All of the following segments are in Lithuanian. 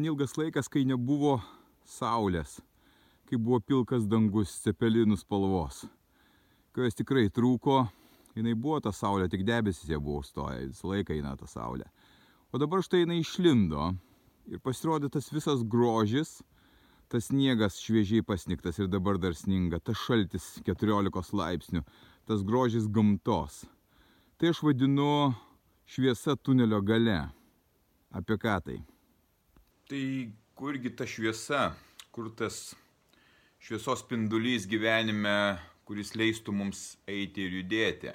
Gan ilgas laikas, kai nebuvo saulės, kai buvo pilkas dangus cepelinų spalvos. Kai jos tikrai trūko, jinai buvo ta saulė, tik debesis jie buvo užstoję, visą laiką eina ta saulė. O dabar štai jinai išlindo ir pasirodė tas visas grožis, tas sniegas šviežiai pasniktas ir dabar dar sninga, tas šaltis 14 laipsnių, tas grožis gamtos. Tai aš vadinu šviesa tunelio gale. Apie ką tai? Tai kurgi ta šviesa, kur tas šviesos spindulys gyvenime, kuris leistų mums eiti ir judėti.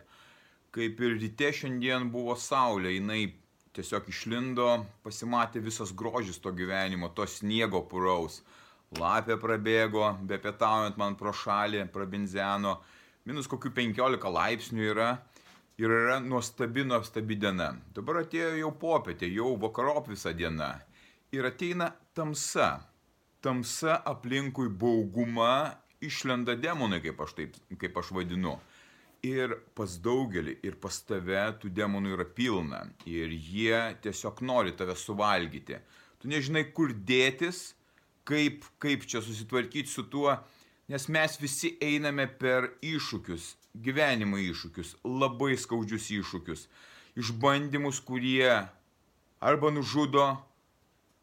Kaip ir ryte šiandien buvo saulė, jinai tiesiog išlindo, pasimatė visas grožis to gyvenimo, to sniego puraus. Lapė prabėgo, be pietaujant man pro šalį, prabinzeno, minus kokių 15 laipsnių yra ir yra nuostabi, nuostabi diena. Dabar atėjo jau popietė, jau vakarop visą dieną ir ateina tamsa. Tamsa aplinkui bauguma, išlenda demonai, kaip aš, taip, kaip aš vadinu. Ir pas daugelį, ir pas tave tų demonų yra pilna. Ir jie tiesiog nori tave suvalgyti. Tu nežinai, kur dėtis, kaip, kaip čia susitvarkyti su tuo, nes mes visi einame per iššūkius, gyvenimo iššūkius, labai skaudžius iššūkius, išbandymus, kurie arba nužudo,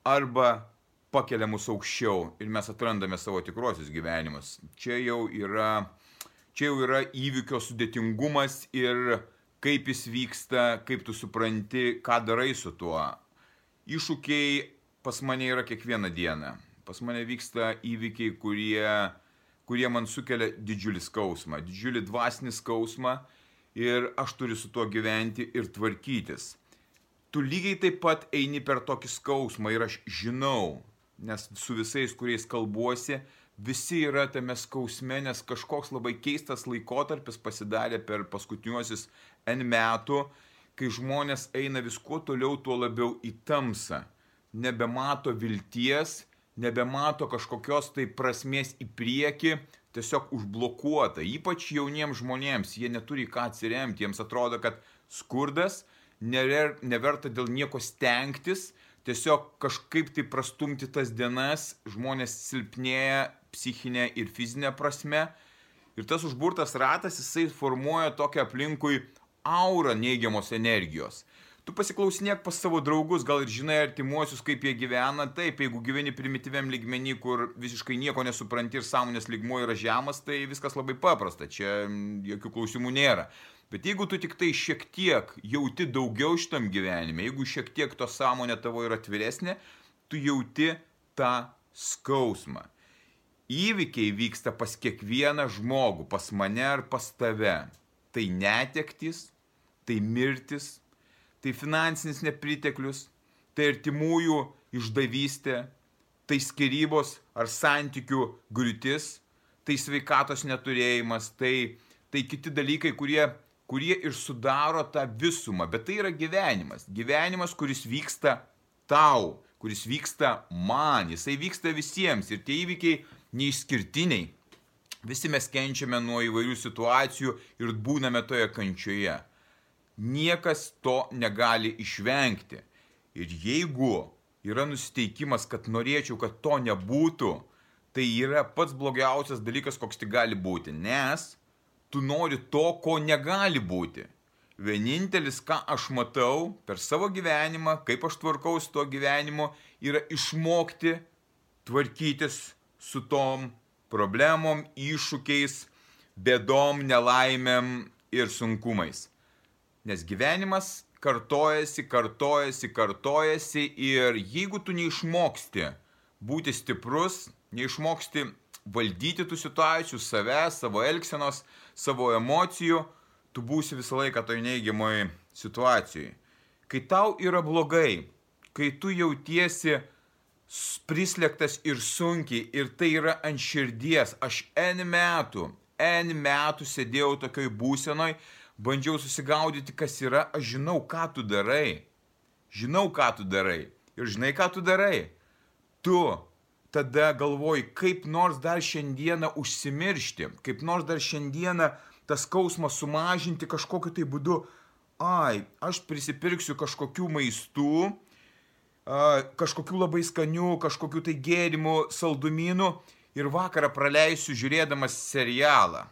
arba pakelia mus aukščiau ir mes atrandame savo tikruosius gyvenimus. Čia jau yra, čia jau yra įvykio sudėtingumas ir kaip jis vyksta, kaip tu supranti, ką darai su tuo. Iššūkiai pas mane yra kiekvieną dieną. Pas mane vyksta įvykiai, kurie, kurie man sukelia didžiulį skausmą, didžiulį dvasinį skausmą ir aš turiu su tuo gyventi ir tvarkytis tu lygiai taip pat eini per tokį skausmą ir aš žinau, nes su visais, kuriais kalbuosi, visi yra tame skausme, nes kažkoks labai keistas laikotarpis pasidarė per paskutiniuosius N metų, kai žmonės eina vis kuo toliau, tuo labiau į tamsą, nebemato vilties, nebemato kažkokios tai prasmės į priekį, tiesiog užblokuota, ypač jauniems žmonėms, jie neturi ką atsiremti, jiems atrodo, kad skurdas neverta dėl nieko stengtis, tiesiog kažkaip tai prastumti tas dienas, žmonės silpnėja psichinė ir fizinė prasme. Ir tas užburtas ratas, jisai formuoja tokią aplinkui aurą neigiamos energijos. Tu pasiklausinėk pas savo draugus, gal ir žinai artimuosius, kaip jie gyvena. Taip, jeigu gyveni primityviam lygmenį, kur visiškai nieko nesupranti ir sąmonės lygmuo yra žemas, tai viskas labai paprasta, čia jokių klausimų nėra. Bet jeigu tu tik tai šiek tiek jauti daugiau šitam gyvenime, jeigu šiek tiek to sąmonė tavo yra atviresnė, tu jauti tą skausmą. Įvykiai vyksta pas kiekvieną žmogų, pas mane ar pas tave. Tai netektis, tai mirtis, tai finansinis nepriteklius, tai artimųjų išdavystė, tai skirybos ar santykių griūtis, tai sveikatos neturėjimas, tai, tai kiti dalykai, kurie kurie ir sudaro tą visumą, bet tai yra gyvenimas. Gyvenimas, kuris vyksta tau, kuris vyksta man, jisai vyksta visiems ir tie įvykiai neišskirtiniai. Visi mes kenčiame nuo įvairių situacijų ir būname toje kančioje. Niekas to negali išvengti. Ir jeigu yra nusiteikimas, kad norėčiau, kad to nebūtų, tai yra pats blogiausias dalykas, koks tik gali būti. Nes tu nori to, ko negali būti. Vienintelis, ką aš matau per savo gyvenimą, kaip aš tvarkau su tuo gyvenimu, yra išmokti tvarkytis su tom problemom, iššūkiais, bėdom, nelaimėm ir sunkumais. Nes gyvenimas kartojasi, kartojasi, kartojasi ir jeigu tu neišmoksti būti stiprus, neišmoksti valdyti tų situacijų, save, savo elgsenos, savo emocijų, tu būsi visą laiką toj neigiamoj situacijai. Kai tau yra blogai, kai tu jautiesi prislėgtas ir sunkiai ir tai yra ant širdies. Aš N metų, N metų sėdėjau tokioj būsenoj, bandžiau susigaudyti, kas yra, aš žinau, ką tu darai. Žinau, ką tu darai. Ir žinai, ką tu darai. Tu tada galvoji, kaip nors dar šiandieną užsimiršti, kaip nors dar šiandieną tas skausmą sumažinti kažkokiu tai būdu. Ai, aš prisipirksiu kažkokių maistų, kažkokių labai skanių, kažkokių tai gėrimų, saldumynų ir vakarą praleisiu žiūrėdamas serialą.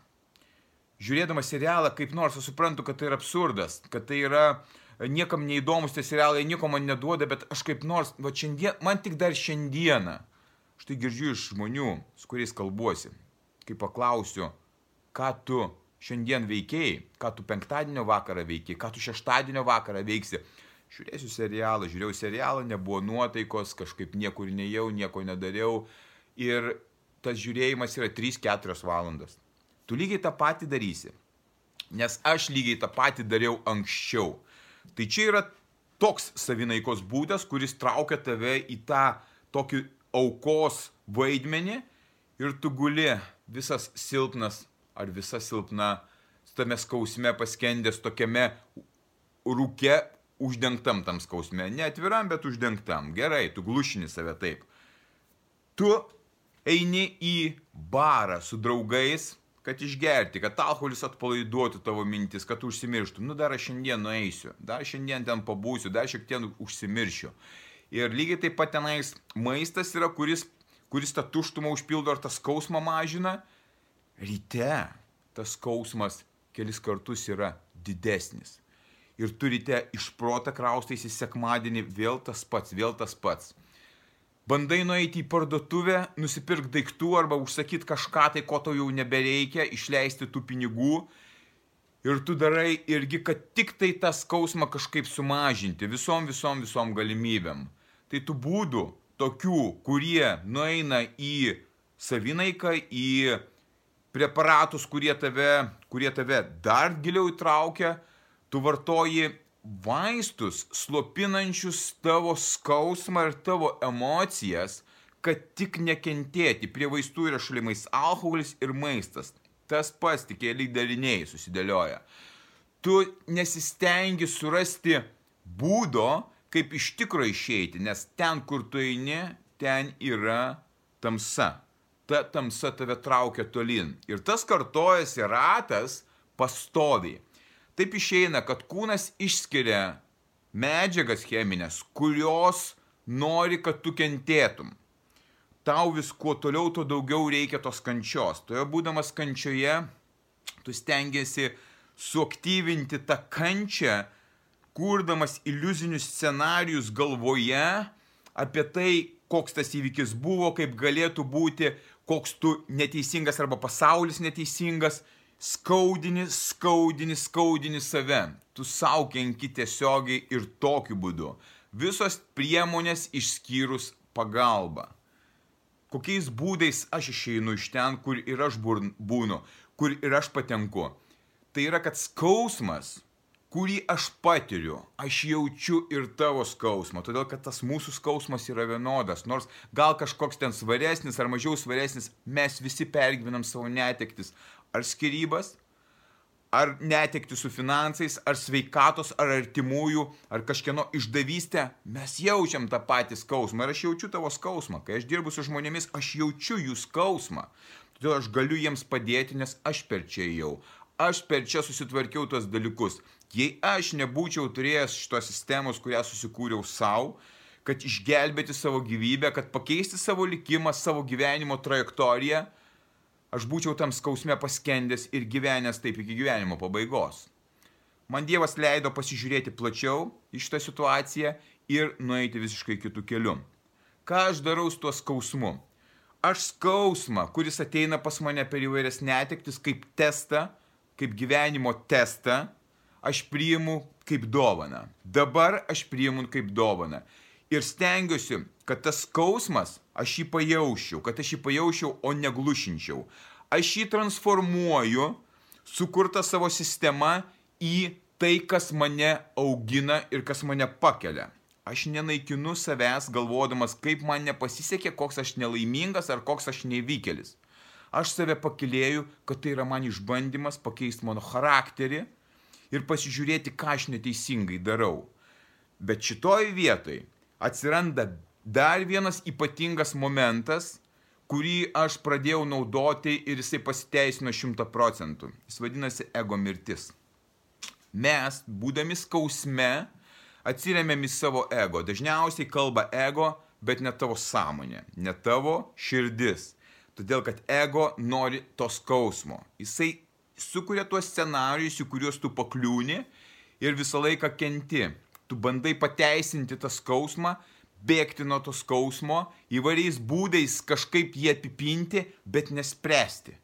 Žiūrėdamas serialą, kaip nors aš suprantu, kad tai yra absurdas, kad tai yra niekam neįdomus tie serialai, nieko man neduoda, bet aš kaip nors, va šiandien, man tik dar šiandieną, štai girdžiu iš žmonių, su kuriais kalbuosi, kai paklausiu, ką tu šiandien veikiai, ką tu penktadienio vakarą veikiai, ką tu šeštadienio vakarą veiksi, žiūrėsiu serialą, žiūrėjau serialą, nebuvo nuotaikos, kažkaip niekur nejau, nieko nedariau. Ir tas žiūrėjimas yra 3-4 valandas. Tu lygiai tą patį darysi. Nes aš lygiai tą patį dariau anksčiau. Tai čia yra toks savinaikos būdas, kuris traukia tave į tą tokį aukos vaidmenį ir tu guli visas silpnas ar visa silpna, tame skausme paskendęs tokiame rūke uždengtam tam skausme. Ne atviram, bet uždengtam. Gerai, tu glušini save taip. Tu eini į barą su draugais, kad išgerti, kad alkoholis atpalaiduotų tavo mintis, kad tu užsimirštum. Nu, dar aš šiandien nueisiu, dar šiandien ten pabūsiu, dar šiek tiek užsimiršiu. Ir lygiai taip pat tenais maistas yra, kuris, kuris tą tuštumą užpildo ar tą skausmą mažina. Ryte tas skausmas kelis kartus yra didesnis ir turite iš protą kraustaisi sekmadienį vėl tas pats, vėl tas pats. Bandai nueiti į parduotuvę, nusipirkti daiktų arba užsakyti kažką tai, ko tau jau nebereikia, išleisti tų pinigų ir tu darai irgi, kad tik tai tą skausmą kažkaip sumažinti visom, visom, visom galimybėm. Tai tų būdų, tokių, kurie nueina į savinaiką, į preparatus, kurie tave, kurie tave dar giliau įtraukia, tu vartoji vaistus slopinančius tavo skausmą ir tavo emocijas, kad tik nekentėti. Prie vaistų yra šalimais alkoholis ir maistas. Tas pats tik keli dariniai susidėlioja. Tu nesistengi surasti būdo, kaip iš tikro išeiti, nes ten, kur tu eini, ten yra tamsa. Ta tamsa tave traukia tolin. Ir tas kartojasi ratas pastoviai. Taip išeina, kad kūnas išskiria medžiagas cheminės, kurios nori, kad tu kentėtum. Tau vis kuo toliau, tuo daugiau reikia tos kančios. Toje būdamas kančioje, tu stengiasi suaktyvinti tą kančią, kurdamas iliuzinius scenarius galvoje apie tai, koks tas įvykis buvo, kaip galėtų būti, koks tu neteisingas arba pasaulis neteisingas skaudini, skaudini, skaudini save. Tu saukianki tiesiogiai ir tokiu būdu. Visos priemonės išskyrus pagalbą. Kokiais būdais aš išeinu iš ten, kur ir aš būnu, kur ir aš patenku. Tai yra, kad skausmas, kurį aš patiriu, aš jaučiu ir tavo skausmą, todėl kad tas mūsų skausmas yra vienodas, nors gal kažkoks ten svaresnis ar mažiau svaresnis, mes visi pergyvenam savo netektis, ar skirybas, ar netekti su finansais, ar sveikatos, ar artimųjų, ar kažkieno išdavystę, mes jaučiam tą patį skausmą. Ir aš jaučiu tavo skausmą. Kai aš dirbu su žmonėmis, aš jaučiu jų skausmą. Todėl aš galiu jiems padėti, nes aš per čia jau. Aš per čia susitvarkiau tos dalykus. Jei aš nebūčiau turėjęs šitos sistemos, kurią susikūriau savo, kad išgelbėti savo gyvybę, kad pakeisti savo likimą, savo gyvenimo trajektoriją, aš būčiau tam skausme paskendęs ir gyvenęs taip iki gyvenimo pabaigos. Man Dievas leido pasižiūrėti plačiau į šitą situaciją ir nueiti visiškai kitų kelių. Ką aš darau su tuo skausmu? Aš skausmą, kuris ateina pas mane per įvairias netektis, kaip testą, kaip gyvenimo testą, aš priimu kaip dovana. Dabar aš priimu kaip dovana. Ir stengiuosi, kad tas skausmas aš jį pajaučiau, kad aš jį pajaučiau, o neglušinčiau. Aš jį transformuoju, sukurta savo sistema į tai, kas mane augina ir kas mane pakelia. Aš nenaikinu savęs galvodamas, kaip man nepasisekė, koks aš nelaimingas ar koks aš nevykėlis. Aš save pakilėjau, kad tai yra man išbandymas pakeisti mano charakterį ir pasižiūrėti, ką aš neteisingai darau. Bet šitoj vietoj atsiranda dar vienas ypatingas momentas, kurį aš pradėjau naudoti ir jisai pasiteisino šimta procentų. Jis vadinasi ego mirtis. Mes, būdami skausme, atsiriamėm į savo ego. Dažniausiai kalba ego, bet ne tavo sąmonė, ne tavo širdis. Todėl, kad ego nori to skausmo. Jisai sukuria tuos scenarius, į kuriuos tu pakliūni ir visą laiką kenti. Tu bandai pateisinti tą skausmą, bėgti nuo to skausmo, įvairiais būdais kažkaip jį apipinti, bet nespręsti.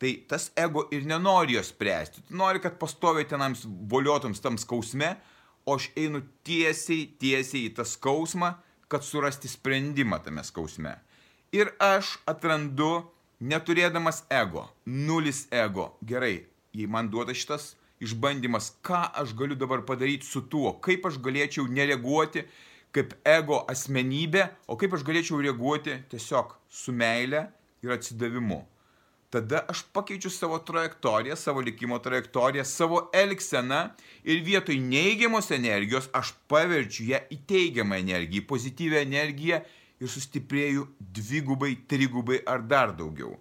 Tai tas ego ir nenori jo spręsti. Tu nori, kad pastoviai tenams voliotoms tam skausme, o aš einu tiesiai, tiesiai į tą skausmą, kad surasti sprendimą tame skausme. Ir aš atrandu, neturėdamas ego, nulis ego. Gerai, jei man duoda šitas išbandymas, ką aš galiu dabar padaryti su tuo, kaip aš galėčiau nereaguoti kaip ego asmenybė, o kaip aš galėčiau reaguoti tiesiog su meile ir atsidavimu. Tada aš pakeičiu savo trajektoriją, savo likimo trajektoriją, savo elgseną ir vietoj neigiamos energijos aš paverčiu ją į teigiamą energiją, į pozityvę energiją ir sustiprėju dvigubai, trigubai ar dar daugiau.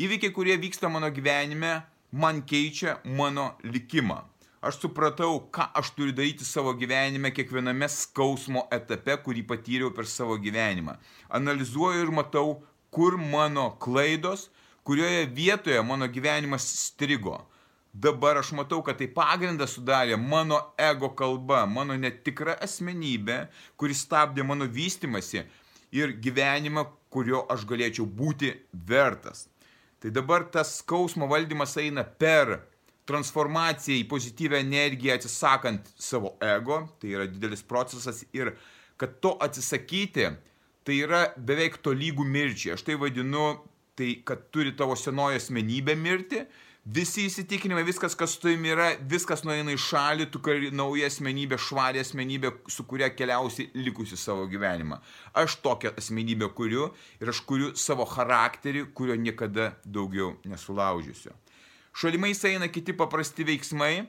Įvykiai, kurie vyksta mano gyvenime, man keičia mano likimą. Aš supratau, ką aš turiu daryti savo gyvenime kiekviename skausmo etape, kurį patyriau per savo gyvenimą. Analizuoju ir matau, kur mano klaidos, kurioje vietoje mano gyvenimas strigo. Dabar aš matau, kad tai pagrindą sudarė mano ego kalba, mano netikra asmenybė, kuris stabdė mano vystimasi ir gyvenimą, kurio aš galėčiau būti vertas. Tai dabar tas skausmo valdymas eina per transformacija į pozityvę energiją atsisakant savo ego, tai yra didelis procesas ir kad to atsisakyti, tai yra beveik to lygų mirčiai. Aš tai vadinu, tai kad turi tavo senoji asmenybė mirti, visi įsitikinimai, viskas, kas su tavimi yra, viskas nueina į šalį, tu kari nauja asmenybė, švari asmenybė, su kuria keliausi likusi savo gyvenimą. Aš tokią asmenybę kuriu ir aš kuriu savo charakterį, kurio niekada daugiau nesulaužysiu. Šalimais eina kiti paprasti veiksmai.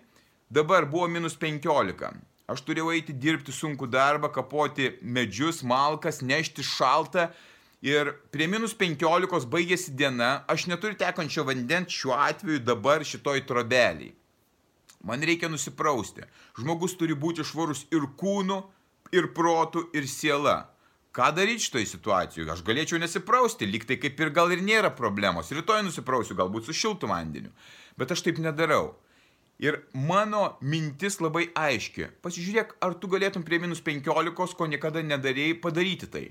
Dabar buvo minus 15. Aš turėjau eiti dirbti sunku darbą, kapoti medžius, malkas, nešti šaltą. Ir prie minus 15 baigėsi diena, aš neturiu tekančio vandens šiuo atveju dabar šitoj trobeliai. Man reikia nusiprausti. Žmogus turi būti švarus ir kūnu, ir protu, ir siela. Ką daryti šitoje situacijoje? Aš galėčiau nesiprausti, lyg tai kaip ir gal ir nėra problemos. Rytoj nusiprausiu, galbūt su šiltu vandeniu. Bet aš taip nedarau. Ir mano mintis labai aiški. Pasižiūrėk, ar tu galėtum prie minus 15, ko niekada nedarėjai, padaryti tai.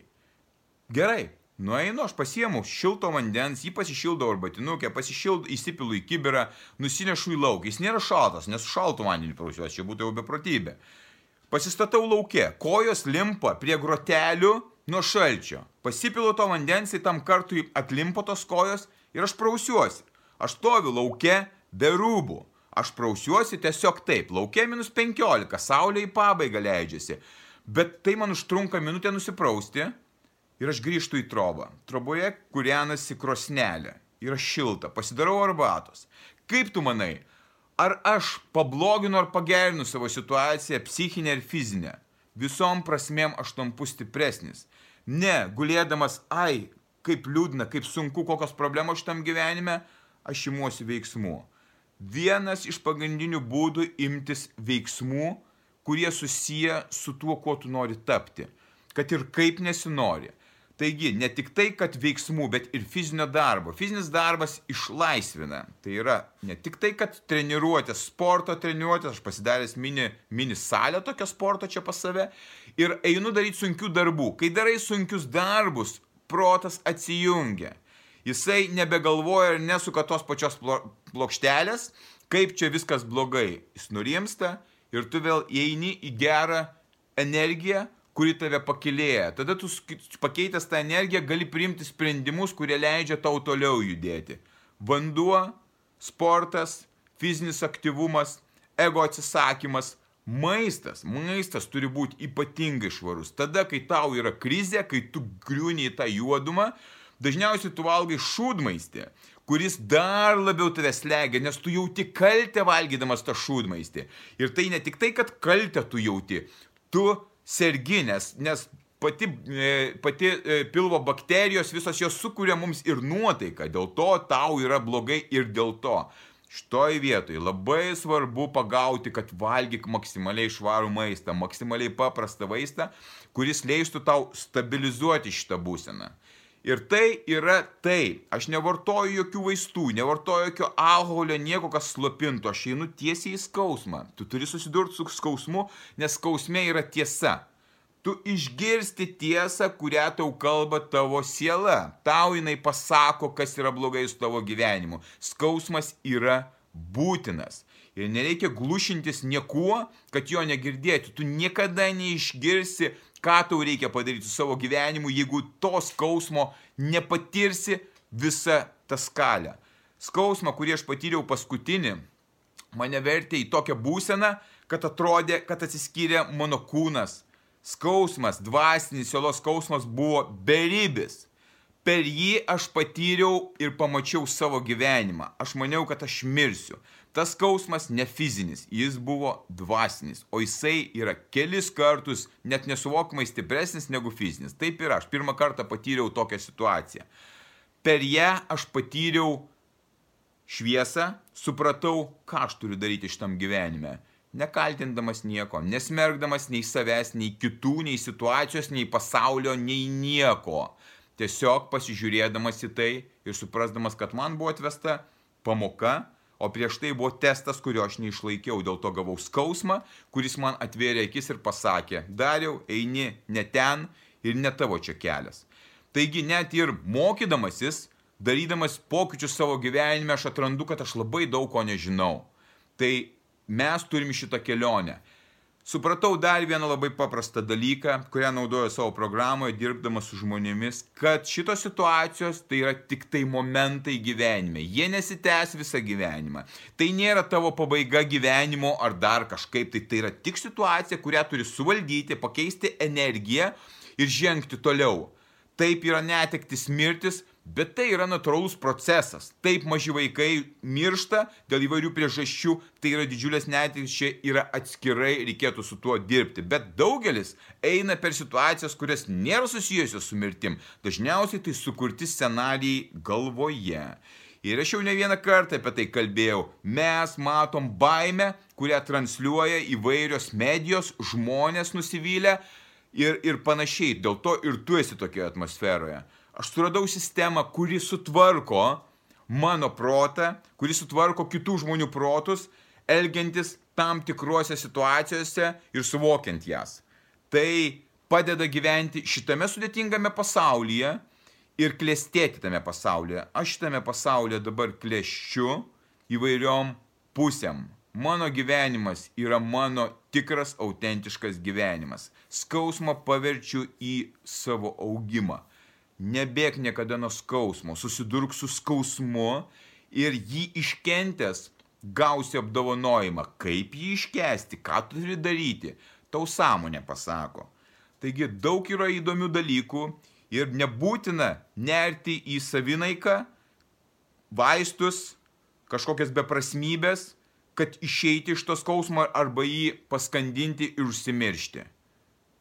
Gerai, nueinu, aš pasiemu šilto vandens, jį pasišildau arbatinukę, pasišildau, įsipilu į kibirą, nusinešu į lauką. Jis nėra šaltas, nes šaltų vandenį prausiuosi, čia būtų jau beprotybė. Pasistatau laukia, kojos limpa prie grotelių nuo šalčio. Pasipilu to vandens, į tam kartui atlimpo tos kojos ir aš prausiuosi. Aš stoviu laukia be rūbų. Aš prausiuosi tiesiog taip, laukia minus 15, saulė į pabaigą leidžiasi. Bet tai man užtrunka minutę nusiprausti ir aš grįžtu į trobą. Troboje kurianasi krosnelė. Yra šilta, pasidarau arbatos. Kaip tu manai, ar aš pabloginu ar pagerinu savo situaciją psichinę ir fizinę. Visom prasmėm aš tampu stipresnis. Ne, gulėdamas, ai, kaip liūdna, kaip sunku, kokios problemos šitam gyvenime, aš imuosi veiksmų. Vienas iš pagrindinių būdų imtis veiksmų, kurie susiję su tuo, kuo tu nori tapti. Kad ir kaip nesinori. Taigi, ne tik tai, kad veiksmų, bet ir fizinio darbo. Fizinis darbas išlaisvina. Tai yra ne tik tai, kad treniruotės, sporto treniruotės, aš pasidaręs mini, mini salę tokią sporto čia pas save ir einu daryti sunkių darbų. Kai darai sunkius darbus, protas atsijungia. Jisai nebegalvoja ir nesuka tos pačios plokštelės, kaip čia viskas blogai. Jis nurimsta ir tu vėl įeini į gerą energiją, kuri tave pakilėja. Tada tu pakeitęs tą energiją gali priimti sprendimus, kurie leidžia tau toliau judėti. Vanduo, sportas, fizinis aktyvumas, ego atsisakymas, Maistas, maistas turi būti ypatingai švarus. Tada, kai tau yra krizė, kai tu griūni į tą juodumą, dažniausiai tu valgai šūdmaistį, kuris dar labiau tave slegia, nes tu jauti kaltę valgydamas tą šūdmaistį. Ir tai ne tik tai, kad kaltę tu jauti, tu sergi, nes, pati, e, pati e, pilvo bakterijos visos jos sukuria mums ir nuotaiką, dėl to tau yra blogai ir dėl to. Šitoj vietoj labai svarbu pagauti, kad valgyk maksimaliai švarų maistą, maksimaliai paprastą vaistą, kuris leistų tau stabilizuoti šitą būseną. Ir tai yra tai. Aš nevartoju jokių vaistų, nevartoju jokio alkoholio, nieko kas slopintų. Aš einu tiesiai į skausmą. Tu turi susidurti su skausmu, nes skausmė yra tiesa tu išgirsti tiesą, kurią tau kalba tavo siela. Tau jinai pasako, kas yra blogai su tavo gyvenimu. Skausmas yra būtinas. Ir nereikia glušintis niekuo, kad jo negirdėti. Tu niekada neišgirsi, ką tau reikia padaryti su savo gyvenimu, jeigu to skausmo nepatirsi visą tą skalę. Skausmą, kurį aš patyriau paskutinį, mane vertė į tokią būseną, kad atrodė, kad atsiskyrė mano kūnas Skausmas, dvasinis sielos skausmas buvo beribis. Per jį aš patyriau ir pamačiau savo gyvenimą. Aš maniau, kad aš mirsiu. Tas skausmas ne fizinis, jis buvo dvasinis, o jisai yra kelis kartus net nesuvokiamai stipresnis negu fizinis. Taip ir aš pirmą kartą patyriau tokią situaciją. Per ją aš patyriau šviesą, supratau, ką aš turiu daryti šitam gyvenime nekaltindamas nieko, nesmergdamas nei savęs, nei kitų, nei situacijos, nei pasaulio, nei nieko. Tiesiog pasižiūrėdamas į tai ir suprasdamas, kad man buvo atvesta pamoka, o prieš tai buvo testas, kurio aš neišlaikiau, dėl to gavau skausmą, kuris man atvėrė akis ir pasakė, dariau, eini ne ten ir ne tavo čia kelias. Taigi net ir mokydamasis, darydamas pokyčius savo gyvenime, aš atrandu, kad aš labai daug ko nežinau. Tai mes turim šitą kelionę. Supratau dar vieną labai paprastą dalyką, kurią naudoju savo programoje, dirbdamas su žmonėmis, kad šitos situacijos tai yra tik tai momentai gyvenime. Jie nesitęs visą gyvenimą. Tai nėra tavo pabaiga gyvenimo ar dar kažkaip, tai tai yra tik situacija, kurią turi suvaldyti, pakeisti energiją ir žengti toliau. Taip yra netektis mirtis, Bet tai yra natūralus procesas. Taip maži vaikai miršta dėl įvairių priežasčių, tai yra didžiulės netiktis, čia yra atskirai reikėtų su tuo dirbti. Bet daugelis eina per situacijas, kurias nėra susijusios su mirtim. Dažniausiai tai sukurti scenarijai galvoje. Ir aš jau ne vieną kartą apie tai kalbėjau. Mes matom baimę, kurią transliuoja įvairios medijos, žmonės nusivylę ir, ir panašiai. Dėl to ir tu esi tokioje atmosferoje. Aš suradau sistemą, kuri sutvarko mano protą, kuri sutvarko kitų žmonių protus, elgiantis tam tikruose situacijose ir suvokiant jas. Tai padeda gyventi šitame sudėtingame pasaulyje ir klėstėti tame pasaulyje. Aš šitame pasaulyje dabar klėščiu įvairiom pusėm. Mano gyvenimas yra mano tikras, autentiškas gyvenimas. Skausmą paverčiu į savo augimą nebėk niekada nuo skausmo, susidurk su skausmu ir jį iškentęs gausi apdovanojimą. Kaip jį iškesti, ką tu turi daryti, tau sąmonė pasako. Taigi daug yra įdomių dalykų ir nebūtina nerti į savinaiką, vaistus, kažkokias beprasmybės, kad išeiti iš to skausmo arba jį paskandinti ir užsimiršti.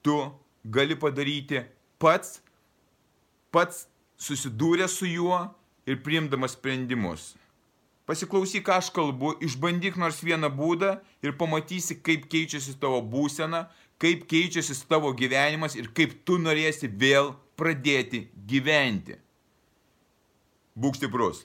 Tu gali padaryti pats pats susidūręs su juo ir priimdamas sprendimus. Pasiklausyk, ką aš kalbu, išbandyk nors vieną būdą ir pamatysi, kaip keičiasi tavo būsena, kaip keičiasi tavo gyvenimas ir kaip tu norėsi vėl pradėti gyventi. Būk stiprus.